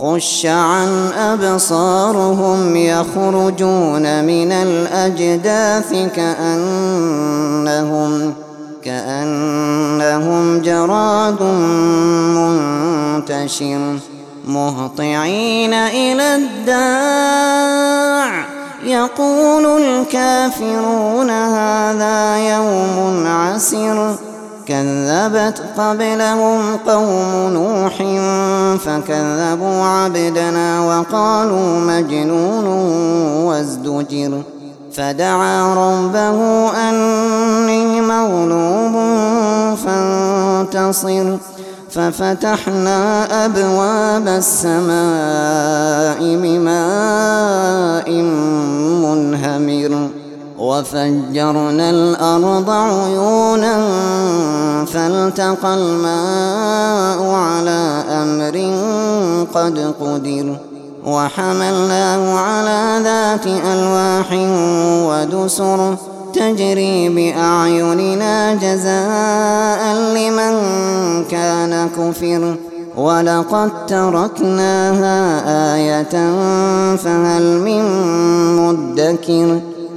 خش عن أبصارهم يخرجون من الأجداث كأنهم كأنهم جراد منتشر مهطعين إلى الداع. يقول الكافرون هذا يوم عسر كذبت قبلهم قوم نوح فكذبوا عبدنا وقالوا مجنون وازدجر. فدعا ربه أني مغلوب فانتصر. ففتحنا أبواب السماء بماء منهمر. وفجرنا الأرض عيونا فالتقى الماء على أمر قد قدر وحملناه على ذات ألواح ودسر تجري بأعيننا جزاء لمن كان كفر ولقد تركناها آية فهل من مدكر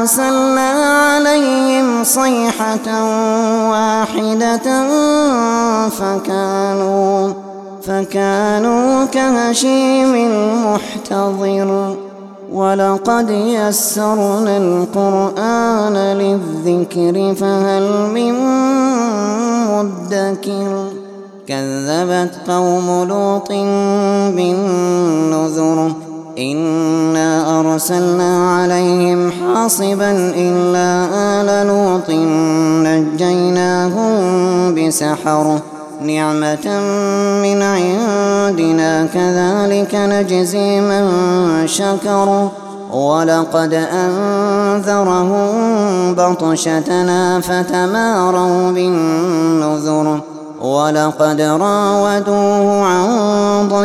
أرسلنا عليهم صيحة واحدة فكانوا فكانوا كهشيم المحتضر. ولقد يسرنا القرآن للذكر فهل من مدكر؟ كذبت قوم لوط بالنذر إنا أرسلنا عليهم حاصبا إلا آل لوط نجيناهم بسحر. نعمة من عندنا كذلك نجزي من شكر. ولقد أنذرهم بطشتنا فتماروا بالنذر. ولقد راودوه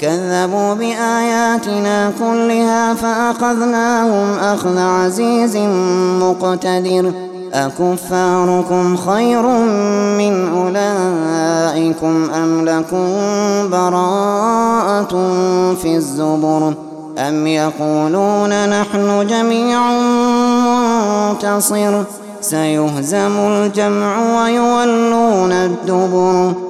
كذبوا بآياتنا كلها فأخذناهم أخذ عزيز مقتدر. أكفاركم خير من أولئكم أم لكم براءة في الزبر؟ أم يقولون نحن جميع منتصر؟ سيهزم الجمع ويولون الدبر.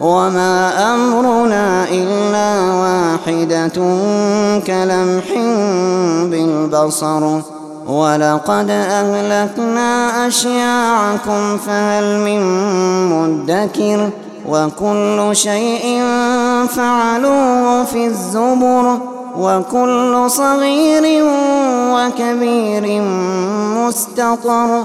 وما أمرنا إلا واحدة كلمح بالبصر ولقد أهلكنا أشياعكم فهل من مدكر وكل شيء فعلوه في الزبر وكل صغير وكبير مستطر